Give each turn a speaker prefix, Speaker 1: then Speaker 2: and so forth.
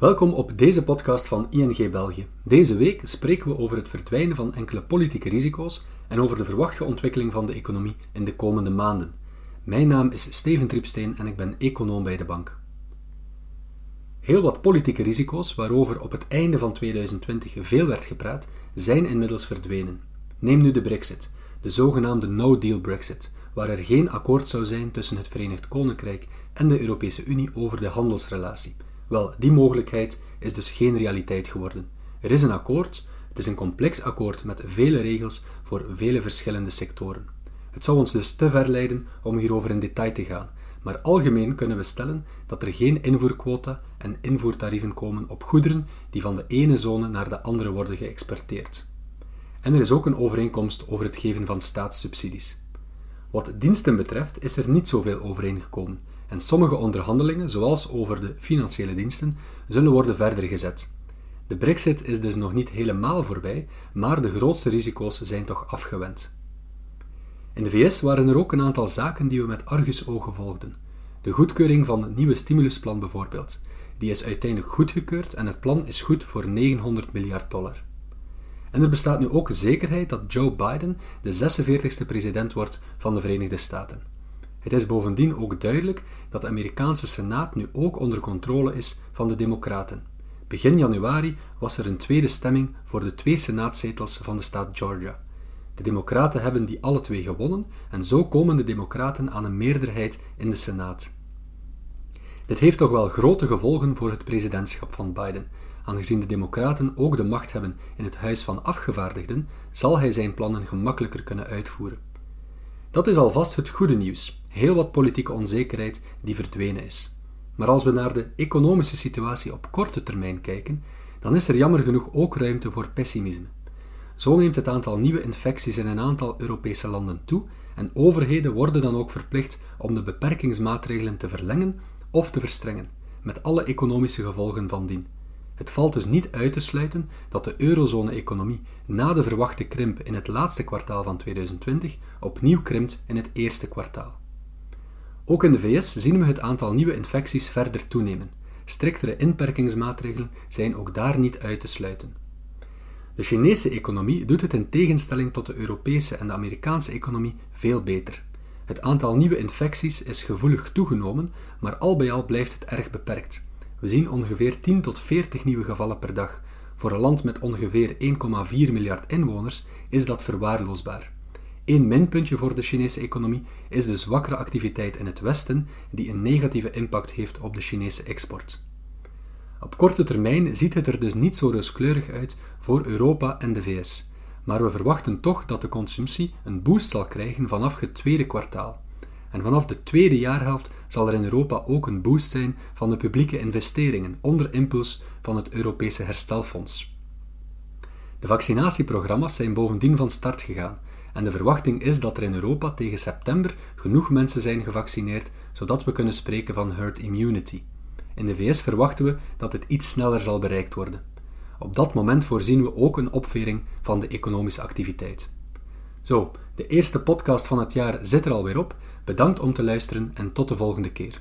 Speaker 1: Welkom op deze podcast van ING België. Deze week spreken we over het verdwijnen van enkele politieke risico's en over de verwachte ontwikkeling van de economie in de komende maanden. Mijn naam is Steven Tripsteen en ik ben econoom bij de bank. Heel wat politieke risico's waarover op het einde van 2020 veel werd gepraat, zijn inmiddels verdwenen. Neem nu de Brexit, de zogenaamde no-deal Brexit, waar er geen akkoord zou zijn tussen het Verenigd Koninkrijk en de Europese Unie over de handelsrelatie. Wel, die mogelijkheid is dus geen realiteit geworden. Er is een akkoord, het is een complex akkoord met vele regels voor vele verschillende sectoren. Het zou ons dus te ver leiden om hierover in detail te gaan, maar algemeen kunnen we stellen dat er geen invoerquota en invoertarieven komen op goederen die van de ene zone naar de andere worden geëxporteerd. En er is ook een overeenkomst over het geven van staatssubsidies. Wat diensten betreft is er niet zoveel overeengekomen en sommige onderhandelingen, zoals over de financiële diensten, zullen worden verder gezet. De Brexit is dus nog niet helemaal voorbij, maar de grootste risico's zijn toch afgewend. In de VS waren er ook een aantal zaken die we met argusogen volgden. De goedkeuring van het nieuwe stimulusplan bijvoorbeeld. Die is uiteindelijk goedgekeurd en het plan is goed voor 900 miljard dollar. En er bestaat nu ook zekerheid dat Joe Biden de 46e president wordt van de Verenigde Staten. Het is bovendien ook duidelijk dat de Amerikaanse Senaat nu ook onder controle is van de Democraten. Begin januari was er een tweede stemming voor de twee senaatzetels van de staat Georgia. De Democraten hebben die alle twee gewonnen en zo komen de Democraten aan een meerderheid in de Senaat. Dit heeft toch wel grote gevolgen voor het presidentschap van Biden. Aangezien de Democraten ook de macht hebben in het Huis van Afgevaardigden, zal hij zijn plannen gemakkelijker kunnen uitvoeren. Dat is alvast het goede nieuws. Heel wat politieke onzekerheid die verdwenen is. Maar als we naar de economische situatie op korte termijn kijken, dan is er jammer genoeg ook ruimte voor pessimisme. Zo neemt het aantal nieuwe infecties in een aantal Europese landen toe en overheden worden dan ook verplicht om de beperkingsmaatregelen te verlengen of te verstrengen, met alle economische gevolgen van dien. Het valt dus niet uit te sluiten dat de eurozone-economie na de verwachte krimp in het laatste kwartaal van 2020 opnieuw krimpt in het eerste kwartaal. Ook in de VS zien we het aantal nieuwe infecties verder toenemen. Striktere inperkingsmaatregelen zijn ook daar niet uit te sluiten. De Chinese economie doet het in tegenstelling tot de Europese en de Amerikaanse economie veel beter. Het aantal nieuwe infecties is gevoelig toegenomen, maar al bij al blijft het erg beperkt. We zien ongeveer 10 tot 40 nieuwe gevallen per dag. Voor een land met ongeveer 1,4 miljard inwoners is dat verwaarloosbaar. Eén minpuntje voor de Chinese economie is de zwakkere activiteit in het Westen, die een negatieve impact heeft op de Chinese export. Op korte termijn ziet het er dus niet zo rooskleurig uit voor Europa en de VS, maar we verwachten toch dat de consumptie een boost zal krijgen vanaf het tweede kwartaal. En vanaf de tweede jaarhelft zal er in Europa ook een boost zijn van de publieke investeringen onder impuls van het Europese Herstelfonds. De vaccinatieprogramma's zijn bovendien van start gegaan en de verwachting is dat er in Europa tegen september genoeg mensen zijn gevaccineerd zodat we kunnen spreken van herd immunity. In de VS verwachten we dat het iets sneller zal bereikt worden. Op dat moment voorzien we ook een opvering van de economische activiteit. Zo, de eerste podcast van het jaar zit er alweer op. Bedankt om te luisteren en tot de volgende keer.